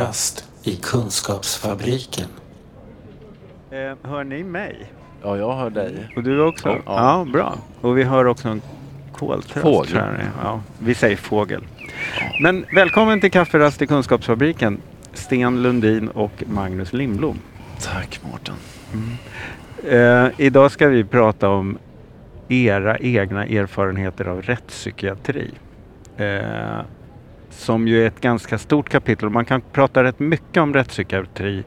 Kafferast i Kunskapsfabriken. Eh, hör ni mig? Ja, jag hör dig. Och du också? Ja. Ja, bra. Och vi hör också en koltrast. Fågel. Ja, vi säger fågel. Men välkommen till Kafferast i Kunskapsfabriken. Sten Lundin och Magnus Lindblom. Tack Mårten. Eh, idag ska vi prata om era egna erfarenheter av rättspsykiatri. Eh, som ju är ett ganska stort kapitel. Man kan prata rätt mycket om rättspsykiatri.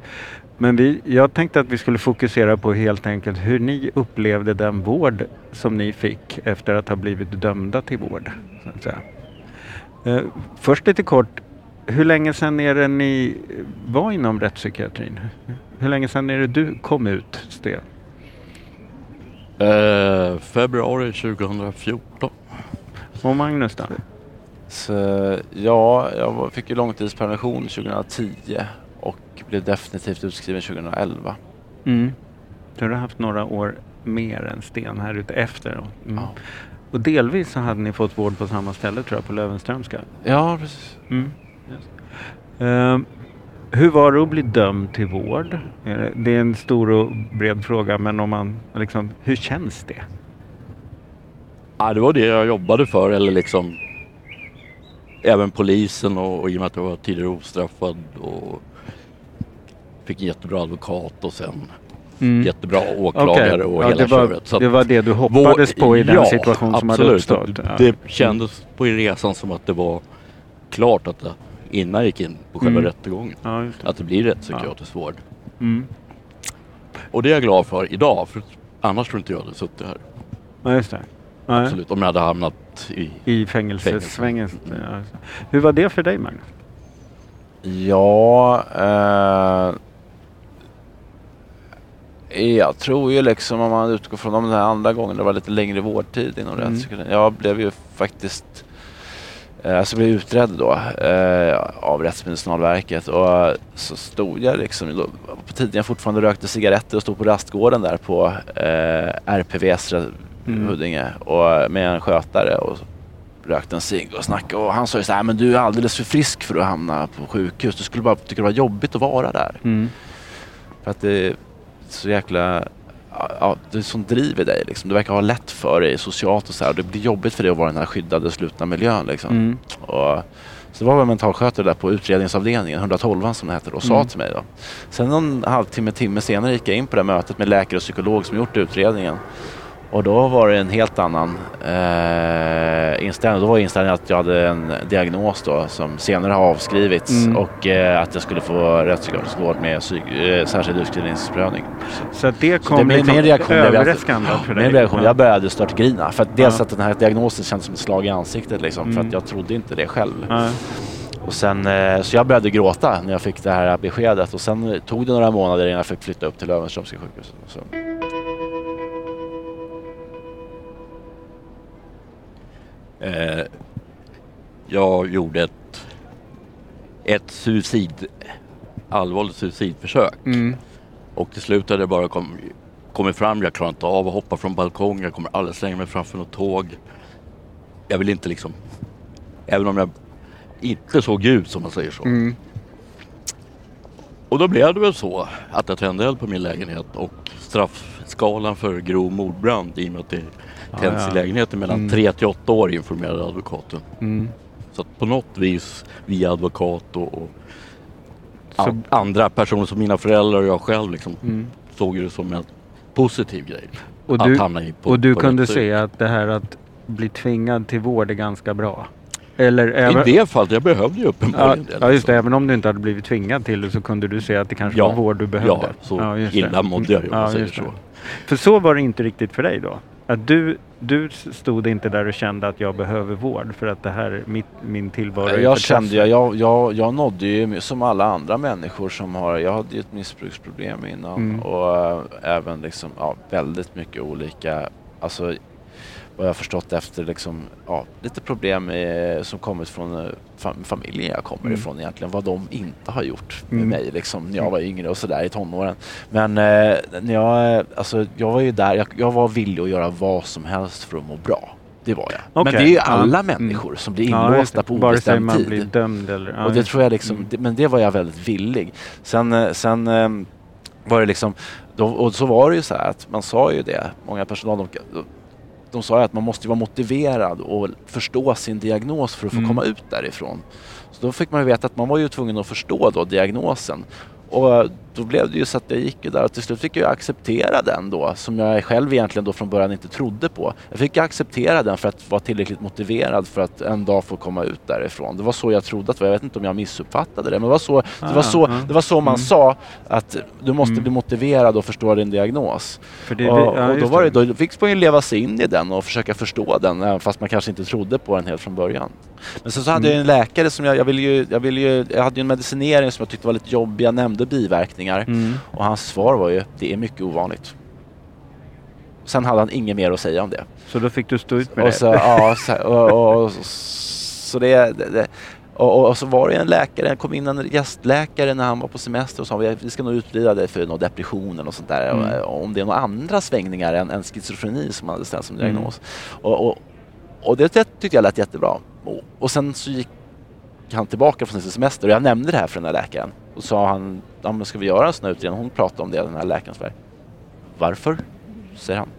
Men vi, jag tänkte att vi skulle fokusera på helt enkelt hur ni upplevde den vård som ni fick efter att ha blivit dömda till vård. Så. Eh, först lite kort, hur länge sedan är det ni var inom rättspsykiatrin? Hur länge sedan är det du kom ut, Sten? Eh, februari 2014. Och Magnus då? Så, ja, jag fick ju långtidspermission 2010 och blev definitivt utskriven 2011. Mm. Du har haft några år mer än Sten här ute efter. Mm. Ja. Och delvis så hade ni fått vård på samma ställe tror jag, på Löwenströmska. Ja, precis. Mm. Ehm, hur var det att bli dömd till vård? Det är en stor och bred fråga, men om man liksom, hur känns det? Ja, det var det jag jobbade för eller liksom även polisen och, och i och med att jag var tidigare ostraffad och fick en jättebra advokat och sen jättebra åklagare Mm. Okej. och ja, hela det, var, köret. Så att det var det du hoppades på i den ja, situation som hade absolut. uppstått? Ja. Det kändes på resan som att det var klart att det, innan jag gick in på själva Mm. rättegången Ja, att det blir rättspsykiatrisk vård. Mm. Och det är jag glad för idag för annars tror inte jag hade suttit här. Ja, just det. Ja, Absolut. Om jag hade hamnat i I fängelsesvängen. Just det. Hur var det för dig Magnus? Ja, eh, jag tror ju liksom om man utgår från de här andra gångerna det var lite längre vårdtid inom Mm. rättspsykiatrin. Jag blev ju faktiskt eh, Alltså blev utredd då eh, av Rättsmedicinalverket och så stod jag liksom då, på tiden jag fortfarande rökte cigaretter och stod på rastgården där på eh, RPVs Mm. Huddinge och med en skötare och rökte en cigg och snackade och han sa ju så här, men du är alldeles för frisk för att hamna på sjukhus. Du skulle bara tycka det var jobbigt att vara där. Mm. För att det är så jäkla, ja, det som driver dig liksom. Du verkar ha lätt för dig socialt och så här. Det blir jobbigt för dig att vara i den här skyddade slutna miljön liksom. Mm. Och, så det var en mentalskötare där på utredningsavdelningen, 112 som det heter, och sa Mm. till mig då. Sen någon halvtimme, timme senare gick jag in på det mötet med läkare och psykolog som gjort utredningen. Och då var det en helt annan eh, inställning. Då var inställningen att jag hade en diagnos då som senare har avskrivits Mm. och eh, att jag skulle få rättspsykiatrisk vård med psyk- eh, särskild utskrivningsprövning. Så det kom det blev liksom min reaktion överraskande för dig? Min reaktion, Ja. jag började störtgrina. För att dels Ja. att den här diagnosen kändes som ett slag i ansiktet liksom. För Mm. att jag trodde inte det själv. Ja. Och sen, eh, så jag började gråta när jag fick det här beskedet. Och sen tog det några månader innan jag fick flytta upp till Löwenströmska sjukhuset. Eh, jag gjorde ett, ett suicid, allvarligt suicidförsök. Mm. Och till slut hade jag bara kom, kommit fram, jag klarar inte av att hoppa från balkongen, jag kommer aldrig slänga mig framför något tåg. Jag vill inte liksom, även om jag inte såg ut som man säger så. Mm. Och då blev det väl så att jag tände eld på min lägenhet och straffskalan för grov mordbrand i och med att det tänds ja. i lägenheten mellan Mm. 3 till 8 år informerade advokaten. Mm. Så att på något vis via advokat och, och Så- an- andra personer som mina föräldrar och jag själv liksom Mm. såg det som en positiv grej. Och att du, hamna i på, och du på kunde se att det här att bli tvingad till vård är ganska bra? Eller I även, det fallet, jag behövde ju ja, uppenbarligen det. ja, just det. liksom. Även om du inte hade blivit tvingad till det så kunde du se att det kanske Ja, var vård du behövde? Ja, så det. illa mådde jag ju om Ja, säger så. För så var det inte riktigt för dig då? Att du, du stod inte där och kände att jag behöver vård för att det här, mitt, min tillvaro är Jag kände, jag, jag, jag, jag nådde ju som alla andra människor som har, jag hade ju ett missbruksproblem innan Mm. och äh, även liksom, ja, väldigt mycket olika, alltså vad jag har förstått efter liksom, ja, lite problem eh, som kommit från eh, fam- familjen jag kommer Mm. ifrån egentligen. Vad de inte har gjort med Mm. mig liksom, när jag var yngre och sådär i tonåren. Men eh, när jag, eh, alltså, jag var ju där, jag, jag var villig att göra vad som helst för att må bra. Det var jag. Okej, Men det är ju ja. alla Mm. människor som blir Ja, just inlåsta det. på obestämd man tid. blir dömd eller... ja, och det tror jag liksom, Mm. det, men det var jag väldigt villig. Sen, eh, sen var det liksom, då, och så var det ju så här att man sa ju det, många personal, de, de sa ju att man måste vara motiverad och förstå sin diagnos för att få Mm. komma ut därifrån. Så då fick man ju veta att man var ju tvungen att förstå då diagnosen. Och då blev det ju så att jag gick där och till slut fick jag acceptera den då som jag själv egentligen då från början inte trodde på. Jag fick acceptera den för att vara tillräckligt motiverad för att en dag få komma ut därifrån. Det var så jag trodde att det var. Jag vet inte om jag missuppfattade det men det var så, det var Ah, så, ah. det var så man Mm. sa att du måste Mm. bli motiverad och förstå din diagnos. Det, och, ja, och då, var det, då fick man ju leva sig in i den och försöka förstå den även fast man kanske inte trodde på den helt från början. Men sen så hade Mm. jag en läkare som jag, jag ville ju, jag ville ju, jag hade ju en medicinering som jag tyckte var lite jobbig. Jag nämnde biverkningar Mm. och hans svar var ju, det är mycket ovanligt. Sen hade han inget mer att säga om det. Så då fick du stå ut med Och det? så, ja, så, och, och, och, så det, det, och, och, och så var det en läkare, det kom in en gästläkare när han var på semester och sa vi, ska nog utreda dig för någon depression eller sånt där. Mm. Och, om det är några andra svängningar än, än schizofreni som hade ställt som Mm. diagnos. Och, och, och det, det tyckte jag lät jättebra. Och, sen så gick han tillbaka från sin semester och jag nämnde det här för den här läkaren. Och sa han, ja men ska vi göra en sån här utredning? Hon pratade om det, den här läkaren. Så Varför? Säger han.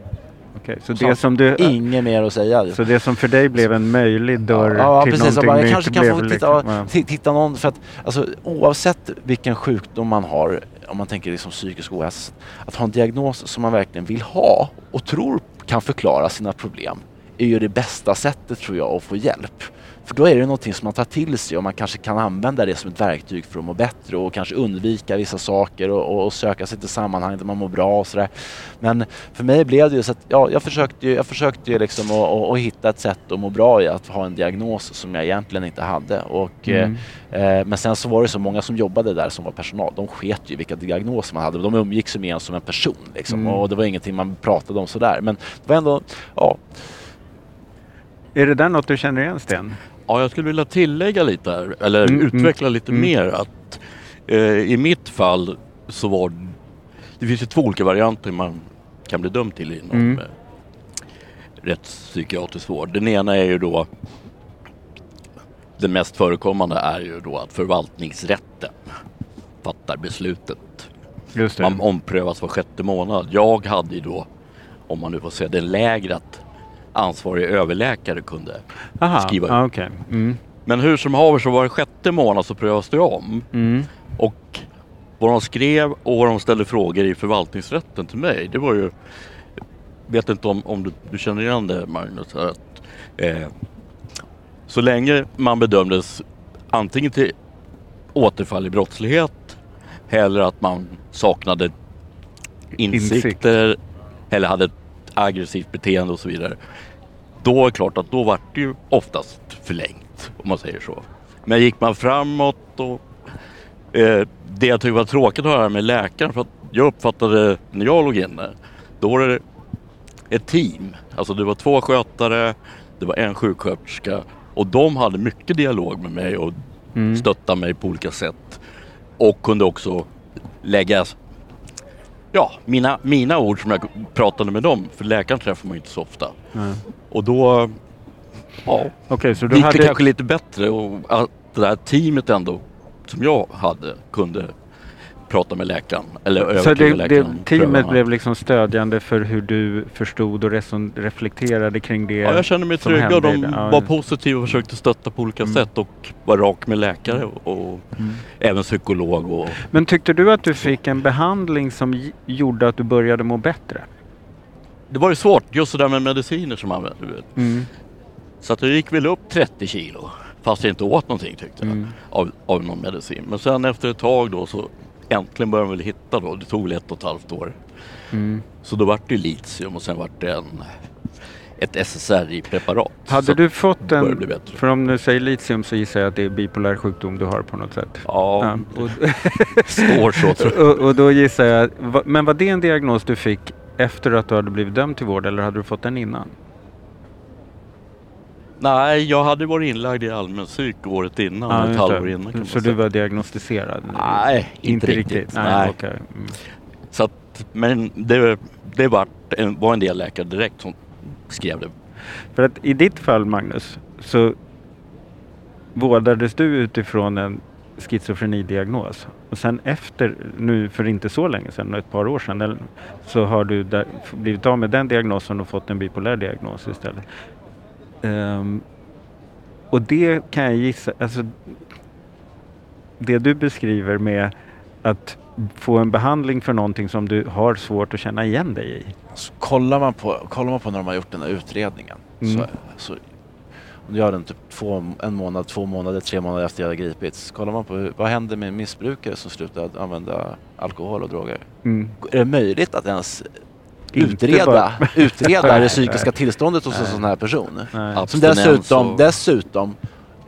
Okej, så, Så det som du, Inget mer att säga. så det som för dig blev en möjlig dörr Ja, till precis. Någonting bara, jag kanske kan få titta, liksom- ja. ti- titta någon, för att alltså, oavsett vilken sjukdom man har, om man tänker liksom psykisk ohälsa, att ha en diagnos som man verkligen vill ha och tror kan förklara sina problem är ju det bästa sättet tror jag att få hjälp. För då är det någonting som man tar till sig och man kanske kan använda det som ett verktyg för att må bättre och kanske undvika vissa saker och, och, söka sig till sammanhang där man mår bra och sådär. Men för mig blev det ju så att ja, jag försökte ju, jag försökte ju liksom att, att, att hitta ett sätt att må bra i att ha en diagnos som jag egentligen inte hade. Och, Mm. eh, eh, men sen så var det så många som jobbade där som var personal. De sket ju vilka diagnoser man hade. De umgicks ju med en som en person liksom. Mm. och det var ingenting man pratade om sådär. Men det var ändå, ja, Är det där något du känner igen Sten? Ja, jag skulle vilja tillägga lite här, eller Mm, utveckla lite mm. mer att eh, i mitt fall så var det finns ju två olika varianter man kan bli dömd till inom Mm. eh, rättspsykiatrisk vård. Den ena är ju då den mest förekommande är ju då att förvaltningsrätten fattar beslutet. Det. Man omprövas var sjätte månad. Jag hade ju då, om man nu får säga den lägre, att ansvarig överläkare kunde Aha, skriva ut. okej. Mm. Men hur som haver så var det sjätte månad så prövas det om. Mm. Och vad de skrev och vad de ställde frågor i förvaltningsrätten till mig, det var ju... Vet inte om, om du, du känner igen det Magnus? Att, eh, så länge man bedömdes antingen till återfall i brottslighet eller att man saknade insikter eller hade aggressivt beteende och så vidare. Då är det klart att då var det ju oftast förlängt om man säger så. Men gick man framåt och eh, det jag tyckte var tråkigt att höra med läkaren för att jag uppfattade när jag låg inne då var det ett team. Alltså det var två skötare, det var en sjuksköterska och de hade mycket dialog med mig och Mm. stöttade mig på olika sätt. Och kunde också lägga ja, mina, mina ord som jag pratade med dem. För läkaren träffar man ju inte så ofta. Nej. Och då ja, Okej, så du gick hade... det kanske lite bättre och att det där teamet ändå som jag hade kunde prata med läkaren. Eller Så det, det, läkaren. om teamet blev liksom stödjande för hur du förstod och reflekterade kring det? Ja, jag kände mig trygg och de det. Ja, var positiva och försökte stötta på olika Mm. sätt och var rak med läkare och, Mm. även psykolog. Och, Men tyckte du att du fick en behandling som gjorde att du började må bättre? det var ju svårt just det där med mediciner som man vet. Mm. Så att jag gick väl upp 30 kilo. Fast jag inte åt någonting tyckte jag. Mm. Av, av någon medicin. Men sen efter ett tag då så äntligen började man väl hitta då. Det tog väl ett och ett halvt år. Mm. Så då vart det litium och sen vart det en, ett SSRI-preparat. Hade du fått en... För om du säger litium så gissar jag att det är bipolär sjukdom du har på något sätt. Ja, Ja, och, står så tror jag. och, och då gissar jag... Men var det en diagnos du fick efter att du hade blivit dömd till vård eller hade du fått den innan? Nej, jag hade varit inlagd i allmän psyk året innan. Ja, ett halvår innan kan Så du var diagnostiserad? Nej, inte, riktigt. Nej, Nej. okej. Mm. Så att, men det, det var en, var en del läkare direkt som skrev det. För att i ditt fall Magnus så vårdades du utifrån en schizofrenidiagnos. Och sen efter, nu för inte så länge sedan, ett par år sedan, så har du där, blivit av med den diagnosen och fått en bipolär diagnos istället. Um, och det kan jag gissa, alltså det du beskriver med att få en behandling för någonting som du har svårt att känna igen dig i. Så kollar, man på, kollar man på när de har gjort den här utredningen mm. så, så om du gör den typ två, en månad, två månader, tre månader efter jag hade gripits. Kollar man på hur, vad händer med missbrukare som slutar använda alkohol och droger? Mm. Är det möjligt att ens utreda, utreda det psykiska tillståndet hos en sån här person? Nej. Som dessutom, dessutom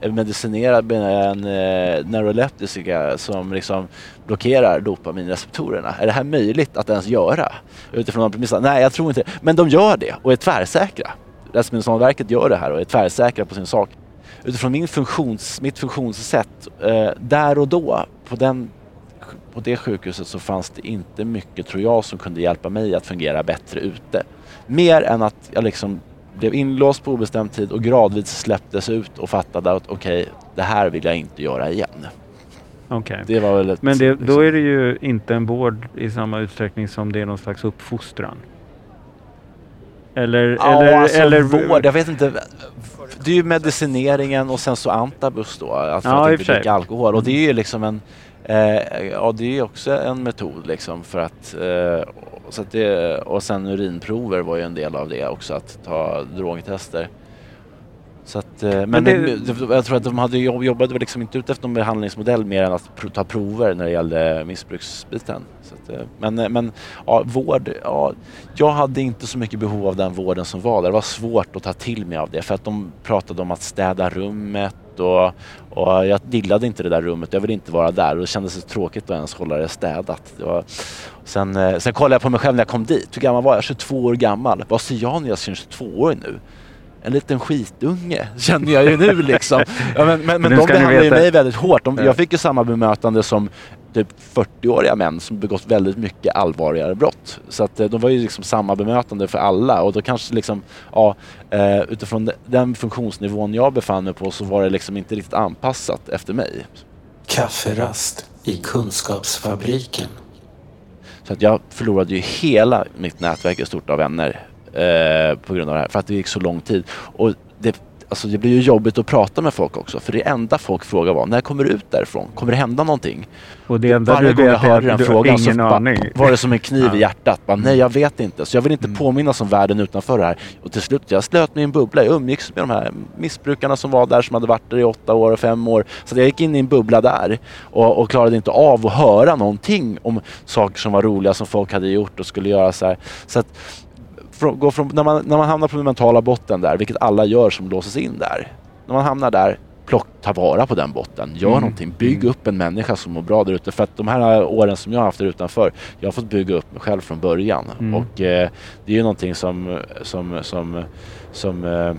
är medicinerad med en eh, neuroleptika som liksom blockerar dopaminreceptorerna. Är det här möjligt att ens göra? Utifrån de premisserna? Nej, jag tror inte det. Men de gör det och är tvärsäkra. Rättsmedicinalverket gör det här och är tvärsäkra på sin sak. Utifrån min funktions, mitt funktionssätt, eh, där och då, på, den, på det sjukhuset så fanns det inte mycket, tror jag, som kunde hjälpa mig att fungera bättre ute. Mer än att jag liksom blev inlåst på obestämd tid och gradvis släpptes ut och fattade att okej, okay, det här vill jag inte göra igen. Okay. Men det, då liksom- är det ju inte en vård i samma utsträckning som det är någon slags uppfostran. Eller, ja, eller, alltså eller vård, jag vet inte. Det är ju medicineringen och sen så antabus då, alltså ja, att inte dricka alkohol. Och det är ju liksom en, eh, ja det är också en metod liksom för att, eh, så att det, och sen urinprover var ju en del av det också, att ta drogtester. Så att, eh, men, men det, jag tror att de hade jobb, jobbade liksom inte ut efter någon behandlingsmodell mer än att ta prover när det gällde missbruksbiten. Att, eh, men, eh, men ja, vård, ja, jag hade inte så mycket behov av den vården som var där. Det var svårt att ta till mig av det för att de pratade om att städa rummet och, och jag gillade inte det där rummet. Jag ville inte vara där och det kändes tråkigt att ens hålla det städat. Det var, sen, sen kollade jag på mig själv när jag kom dit. Hur gammal var jag? 22 år gammal. Vad ser jag när jag ser 22-årig nu? en liten skitunge känner jag ju nu liksom. Ja, men men, men de behandlar ju mig väldigt hårt. De, jag fick ju samma bemötande som typ 40-åriga män som begått väldigt mycket allvarligare brott. Så att eh, de var ju liksom samma bemötande för alla och då kanske liksom, ja, eh, utifrån den funktionsnivån jag befann mig på så var det liksom inte riktigt anpassat efter mig. Kafferast i Kunskapsfabriken. Så att jag förlorade ju hela mitt nätverk i stort av vänner eh, på grund av det här. För att det gick så lång tid. Och det, alltså det blir ju jobbigt att prata med folk också. För det enda folk frågar var, när kommer du ut därifrån? Kommer det hända någonting? Och det enda Varje du gång jag hörde den frågan så aning. var det som en kniv ja. i hjärtat. Bara, nej, jag vet inte. Så jag vill inte mm. påminnas om världen utanför det här. Och till slut, jag slöt mig i en bubbla. Jag umgicks med de här missbrukarna som var där, som hade varit där i åtta år och fem år. Så jag gick in i en bubbla där och, och klarade inte av att höra någonting om saker som var roliga som folk hade gjort och skulle göra så här. Så att, gå från, när, man, när man hamnar på den mentala botten där, vilket alla gör som låses in där. När man hamnar där, plock, ta vara på den botten. Gör mm. någonting. Bygg mm. upp en människa som mår bra där ute. För att de här åren som jag har haft där utanför, jag har fått bygga upp mig själv från början. Mm. Och eh, det är ju någonting som, som, som, som eh,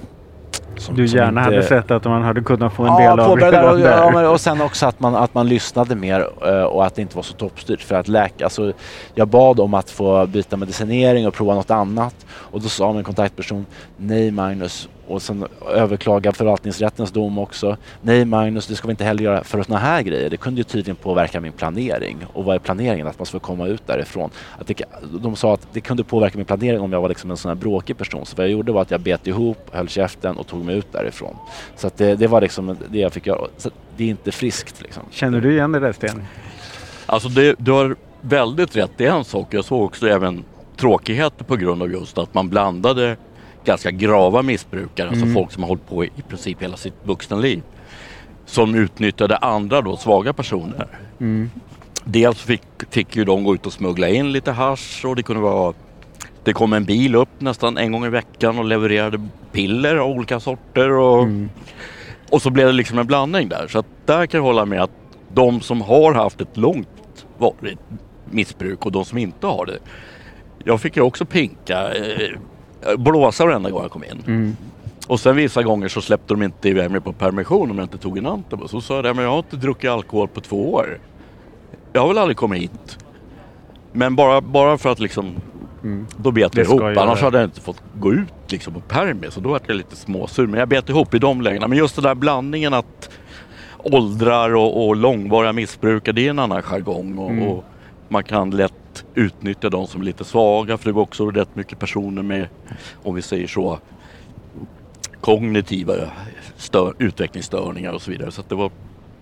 som, du gärna inte... hade sett att man hade kunnat få en ja, del av det. Och, ja, och sen också att man, att man lyssnade mer eh, och att det inte var så toppstyrt. För att läka, alltså, jag bad om att få byta medicinering och prova något annat och då sa min kontaktperson Nej Magnus, och sen överklaga förvaltningsrättens dom också. Nej Magnus, det ska vi inte heller göra för sådana här grejer. Det kunde ju tydligen påverka min planering. Och vad är planeringen? Att man ska komma ut därifrån. Att det, de sa att det kunde påverka min planering om jag var liksom en sån här bråkig person. Så vad jag gjorde var att jag bet ihop, höll käften och tog mig ut därifrån. Så det, det, var liksom det jag fick göra. Så det är inte friskt. Liksom. Känner du igen det där Sten? Alltså det, du har väldigt rätt. Det är en sak. Jag såg också även tråkigheter på grund av just att man blandade ganska grava missbrukare, alltså mm. alltså folk som har hållit på i, i princip hela sitt vuxna liv. Som utnyttjade andra då, svaga personer. Mm. Dels fick, fick ju de gå ut och smuggla in lite hash och det kunde vara det kom en bil upp nästan en gång i veckan och levererade piller av olika sorter och, mm. och så blev det liksom en blandning där. Så att där kan jag hålla med att de som har haft ett långt varit missbruk och de som inte har det. Jag fick ju också pinka eh, blåsa varenda gång jag kom in. Mm. Och sen vissa gånger så släppte de inte iväg mig på permission om jag inte tog en antabus. Så sa jag, men jag har inte druckit alkohol på två år. Jag har väl aldrig kommit hit. Men bara, bara för att liksom Mm. Då bet jag ihop. jag Annars hade jag inte fått gå ut liksom på permis. Så då var jag lite småsur. Men jag bet ihop i de lägena. Men just den där blandningen att åldrar och, och långvariga missbrukare, det är en annan jargong. Och, Mm. och man kan lätt utnyttja de som är lite svaga. För det var också rätt mycket personer med, om vi säger så, kognitiva stör, utvecklingsstörningar och så vidare. Så det var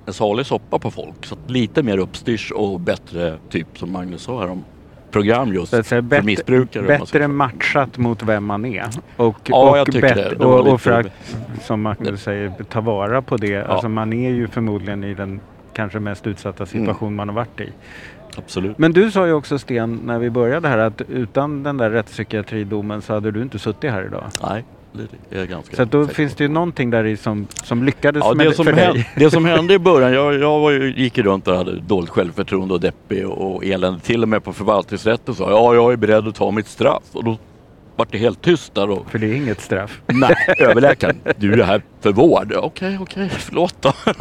en salig soppa på folk. Så lite mer uppstyrs och bättre, typ som Magnus sa här om program just för bättre, missbrukare. bättre matchat mot vem man är. Och, Ja, och jag tycker bättre- det. Och, och för lite- att, som Magnus säger, ta vara på det. Alltså man är ju förmodligen i den kanske mest utsatta situation Mm. man har varit i. Absolut. Men du sa ju också Sten, när vi började här, att utan den där rättspsykiatridomen så hade du inte suttit här idag. Nej, det är ganska Så då säker finns det ju någonting där i som, som lyckades Ja, med det, som för hände, dig. det som hände i början, jag, jag var ju, gick runt och hade dåligt självförtroende och deppig och, och elände. Till och med på förvaltningsrätten sa ja, jag är beredd att ta mitt straff. Och då vart det helt tyst där. Och, För det är inget straff. nej, överläkaren, du är här för vård. Okej, okej, förlåt då.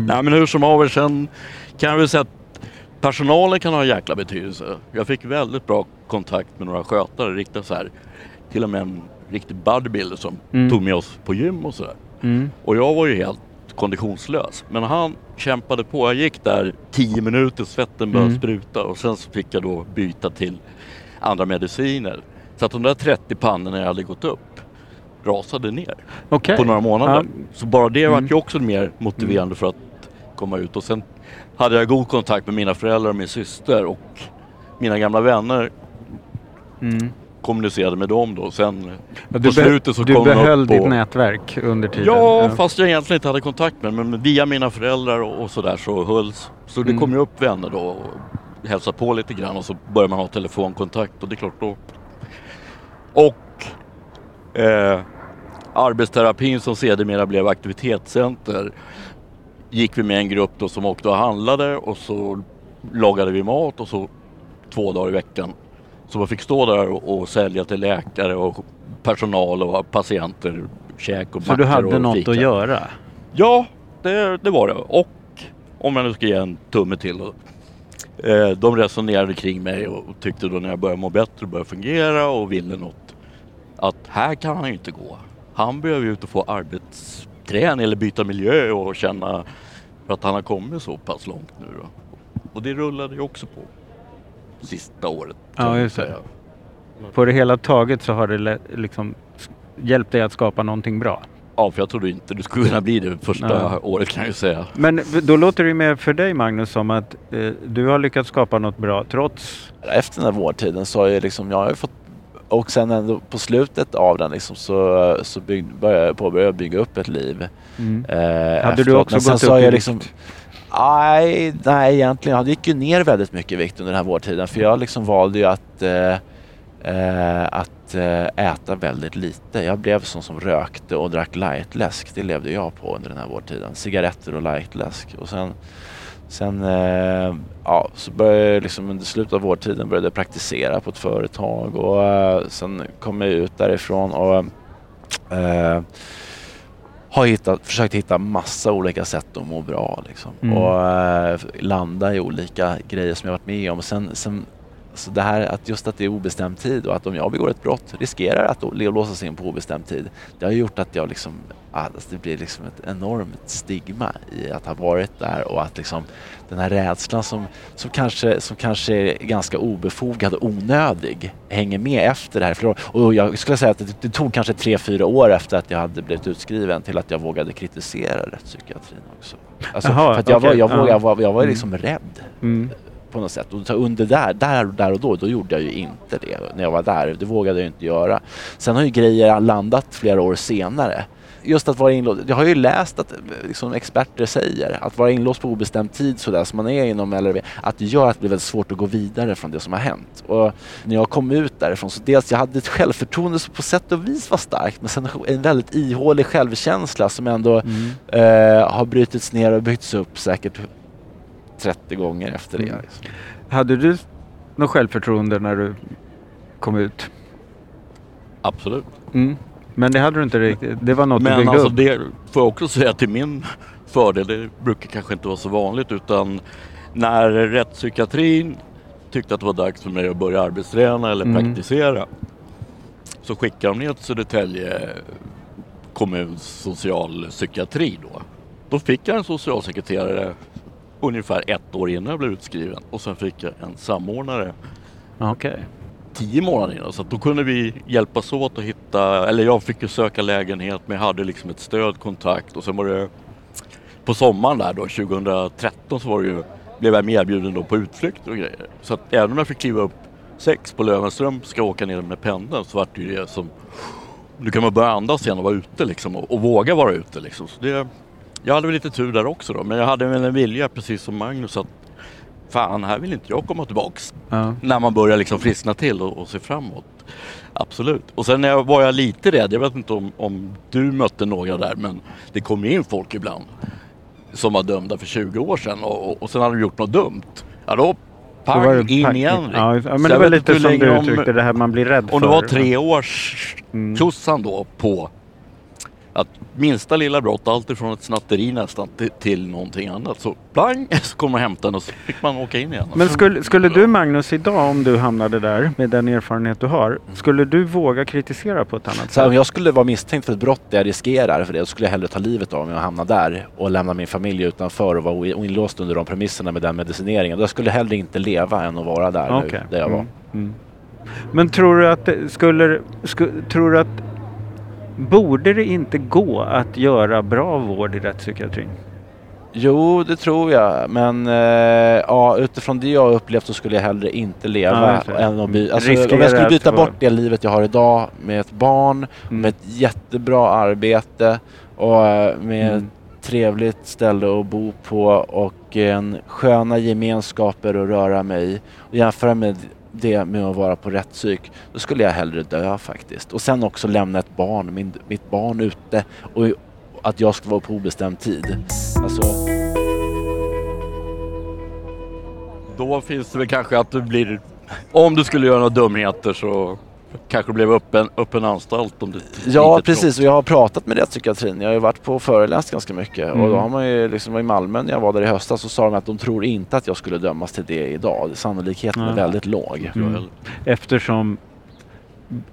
Nej, men hur som haver, sen kan jag väl säga att personalen kan ha en jäkla betydelse. Jag fick väldigt bra kontakt med några skötare, riktigt så här, till och med en riktig bodybuilder som Mm. tog med oss på gym och sådär. Mm. Och jag var ju helt konditionslös. Men han kämpade på. Jag gick där 10 minuter, svetten började Mm. spruta och sen så fick jag då byta till andra mediciner. Så att de där 30 pannorna jag hade gått upp rasade ner Okej. på några månader. Ja. Så bara det Mm. var ju också mer motiverande för att komma ut. Och sen hade jag god kontakt med mina föräldrar och min syster och mina gamla vänner Mm. kommunicerade med dem då. Sen Ja, på Du, slutet så du kom de behöll upp ditt och- nätverk under tiden? Ja, fast jag egentligen inte hade kontakt med. Men via mina föräldrar och, och sådär så hölls. Så det Mm. kom ju upp vänner då och hälsade på lite grann och så började man ha telefonkontakt och det är klart då. Och eh, arbetsterapin som sedermera blev aktivitetscenter gick vi med en grupp då som åkte och handlade och så lagade vi mat och så två dagar i veckan. Så man fick stå där och, och sälja till läkare och personal och patienter käk och Så du mackor hade och något fika. att göra? Ja, det, det var det. Och om jag nu ska ge en tumme till. då. Eh, de resonerade kring mig och och tyckte då när jag började må bättre och började fungera och ville något. Att här kan han ju inte gå. Han behöver ju ut och få arbetsträning eller byta miljö och känna att han har kommit så pass långt nu då. Och det rullade ju också på sista året. Ja, just det. På det hela taget så har det liksom hjälpt dig att skapa någonting bra? Ja, för jag trodde inte du skulle kunna bli det första Ja. året kan jag ju säga. Men då låter det ju mer för dig Magnus som att eh, du har lyckats skapa något bra trots... Efter den här vårdtiden så har jag liksom, jag har fått och sen ändå på slutet av den liksom så, så bygg, började jag påbörja bygga upp ett liv. Mm. Eh, Hade du också Men gått upp i jag vikt? liksom, Nej, nej egentligen. Jag gick ju ner väldigt mycket i vikt under den här vårdtiden. För jag liksom valde ju att, eh, eh, att eh, äta väldigt lite. Jag blev sån som rökte och drack lightläsk. Det levde jag på under den här vårdtiden. Cigaretter och lightläsk. Och sen, sen eh, ja, så började jag liksom under slutet av vårdtiden började jag praktisera på ett företag. Och eh, sen kom jag ut därifrån och eh, har hittat, försökt hitta massa olika sätt att må bra liksom. Mm. och eh, landa i olika grejer som jag varit med om. Sen, sen, så det här att just att det är obestämd tid och att om jag begår ett brott riskerar att låsas in på obestämd tid. Det har gjort att jag liksom, alltså det blir liksom ett enormt stigma i att ha varit där och att liksom den här rädslan som, som, kanske, som kanske är ganska obefogad och onödig hänger med efter det här. Och jag skulle säga att det, det tog kanske tre, fyra år efter att jag hade blivit utskriven till att jag vågade kritisera rättspsykiatrin också. Alltså, Jaha, för att jag, var, okej, jag, vågade, ja. jag var, jag var Mm. liksom rädd Mm. På något sätt. Och så under där, där, där och då, då gjorde jag ju inte det när jag var där. Det vågade jag inte göra. Sen har ju grejer landat flera år senare. Just att vara inlåst. Jag har ju läst att liksom, experter säger att vara inlåst på obestämd tid sådär som man är inom LRV, att det gör att det blir väldigt svårt att gå vidare från det som har hänt. Och när jag kom ut därifrån så dels jag hade ett självförtroende som på sätt och vis var starkt men sen en väldigt ihålig självkänsla som ändå Mm. eh, har brutits ner och byggts upp säkert 30 gånger efter det. Mm. Liksom. Hade du något självförtroende när du kom ut? Absolut. Mm. Men det hade du inte riktigt. Det var något du Men byggde alltså upp? det får jag också säga till min fördel, det brukar kanske inte vara så vanligt utan när rättspsykiatrin tyckte att det var dags för mig att börja arbetsträna eller Mm. praktisera. Så skickade de ner till Södertälje kommuns socialpsykiatri då. Då fick jag en socialsekreterare ungefär ett år innan jag blev utskriven och sen fick jag en samordnare Okej. tio månader innan. Så då kunde vi hjälpas åt att hitta, eller jag fick ju söka lägenhet men jag hade liksom ett stöd, kontakt och sen var det på sommaren där då 2013 så var det ju, blev jag erbjuden då på utflykter och grejer. Så att även om jag fick kliva upp sex på Löwenström ska jag åka ner med pendeln så vart det ju det som nu kan man börja andas igen och vara ute liksom och, och våga vara ute liksom. Så det, jag hade väl lite tur där också då men jag hade väl en vilja precis som Magnus att fan här vill inte jag komma tillbaks Ja. när man börjar liksom friskna till och, och se framåt. Absolut. Och sen jag, var jag lite rädd, jag vet inte om, om du mötte några där, men det kom in folk ibland som var dömda för 20 år sedan och, och, och sen hade de gjort något dumt. Ja då, pang, in igen. Ja, men det var lite som du uttryckte det här man blir rädd Om för. det var tre års Mm. då på minsta lilla brott, alltifrån ett snatteri nästan till, till någonting annat. Så plang så kom man hämta den och så fick man åka in igen. Men skulle, skulle du Magnus idag, om du hamnade där med den erfarenhet du har, skulle du våga kritisera på ett annat Så här, om sätt? jag skulle vara misstänkt för ett brott där jag riskerar för det, då skulle jag hellre ta livet av mig och hamna där och lämna min familj utanför och vara inlåst under de premisserna med den medicineringen. Då skulle jag hellre inte leva än att vara där Okej. nu, där jag var. Mm, mm. Men tror du att det skulle, sku, tror du att Borde det inte gå att göra bra vård i rättspsykiatrin? Jo, det tror jag. Men eh, ja, utifrån det jag har upplevt så skulle jag hellre inte Ja, leva det. än att by- alltså, Om jag skulle byta bort det livet jag har idag med ett barn, Mm. med ett jättebra arbete och eh, med Mm. ett trevligt ställe att bo på och en sköna gemenskaper att röra mig i och jämföra med det med att vara på rättspsyk, då skulle jag hellre dö faktiskt. Och sen också lämna ett barn, min, mitt barn ute och att jag ska vara på obestämd tid. Alltså, Då finns det väl kanske att du blir, om du skulle göra några dumheter så kanske blev öppen, öppen anstalt om det Ja precis och jag har pratat med rättspsykiatrin. Jag har ju varit på och föreläst ganska mycket Mm. och då har man ju liksom i Malmö när jag var där i höstas så sa de att de tror inte att jag skulle dömas till det idag. Sannolikheten är Ja. väldigt låg. Mm. Eftersom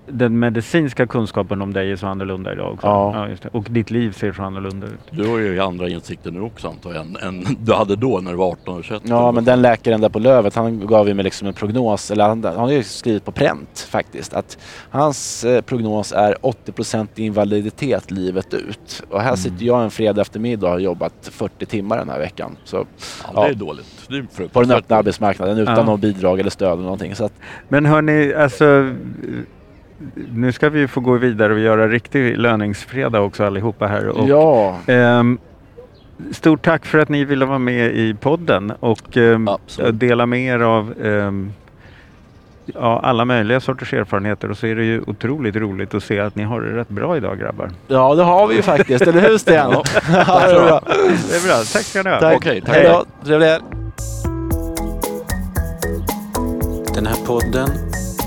den medicinska kunskapen om dig är så annorlunda idag också. Ja. just det. Och ditt liv ser så annorlunda ut. Du har ju andra insikter nu också antar jag än, än du hade då när du var 18 och 21. Ja men den läkaren där på Lövet han gav ju mig liksom en prognos, eller han, han har ju skrivit på pränt faktiskt att hans eh, prognos är 80% invaliditet livet ut. Och här Mm. sitter jag en fredag eftermiddag och har jobbat 40 timmar den här veckan. Så ja, det är dåligt. Det är på den öppna arbetsmarknaden utan Ja. någon bidrag eller stöd eller någonting. Så att, Men hörni, alltså nu ska vi få gå vidare och göra riktig löningsfredag också allihopa här. Och, ja. ehm, stort tack för att ni ville vara med i podden och ehm, dela med er av ehm, ja, alla möjliga sorters erfarenheter och så är det ju otroligt roligt att se att ni har det rätt bra idag grabbar. Ja, det har vi ju faktiskt, eller hur Sten? Ja, det är bra. Det är bra, tack ska ni ha. Tack. Okej, tack. Hej då. Trevlig. Den här podden